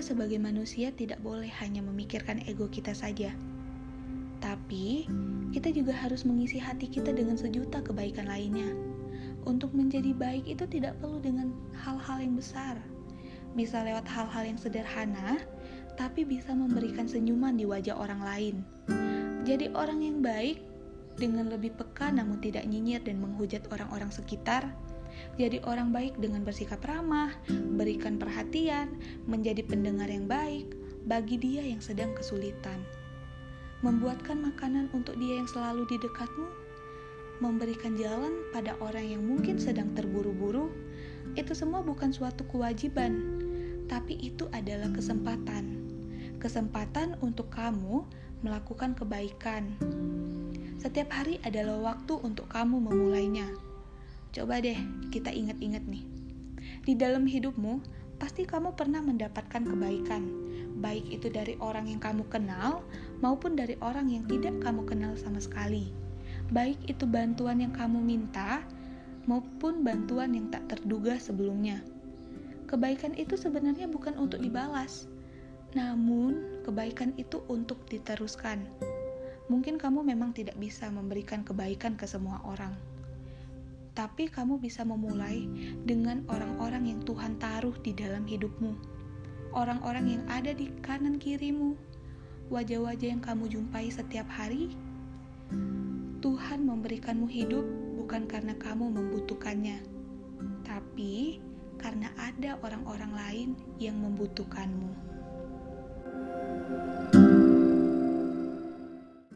sebagai manusia tidak boleh hanya memikirkan ego kita saja. Tapi, kita juga harus mengisi hati kita dengan sejuta kebaikan lainnya. Untuk menjadi baik itu tidak perlu dengan hal-hal yang besar. Bisa lewat hal-hal yang sederhana, tapi bisa memberikan senyuman di wajah orang lain. Jadi orang yang baik dengan lebih peka namun tidak nyinyir dan menghujat orang-orang sekitar. Jadi orang baik dengan bersikap ramah, berikan perhatian, menjadi pendengar yang baik bagi dia yang sedang kesulitan. Membuatkan makanan untuk dia yang selalu di dekatmu, memberikan jalan pada orang yang mungkin sedang terburu-buru, itu semua bukan suatu kewajiban, tapi itu adalah kesempatan. Kesempatan untuk kamu melakukan kebaikan. Setiap hari adalah waktu untuk kamu memulainya. Coba deh kita ingat-ingat nih. Di dalam hidupmu, pasti kamu pernah mendapatkan kebaikan, baik itu dari orang yang kamu kenal maupun dari orang yang tidak kamu kenal sama sekali. Baik itu bantuan yang kamu minta maupun bantuan yang tak terduga sebelumnya. Kebaikan itu sebenarnya bukan untuk dibalas, namun kebaikan itu untuk diteruskan. Mungkin kamu memang tidak bisa memberikan kebaikan ke semua orang, tapi kamu bisa memulai dengan orang-orang yang Tuhan taruh di dalam hidupmu, orang-orang yang ada di kanan kirimu, wajah-wajah yang kamu jumpai setiap hari. Tuhan memberikanmu hidup bukan karena kamu membutuhkannya, tapi karena ada orang-orang lain yang membutuhkanmu.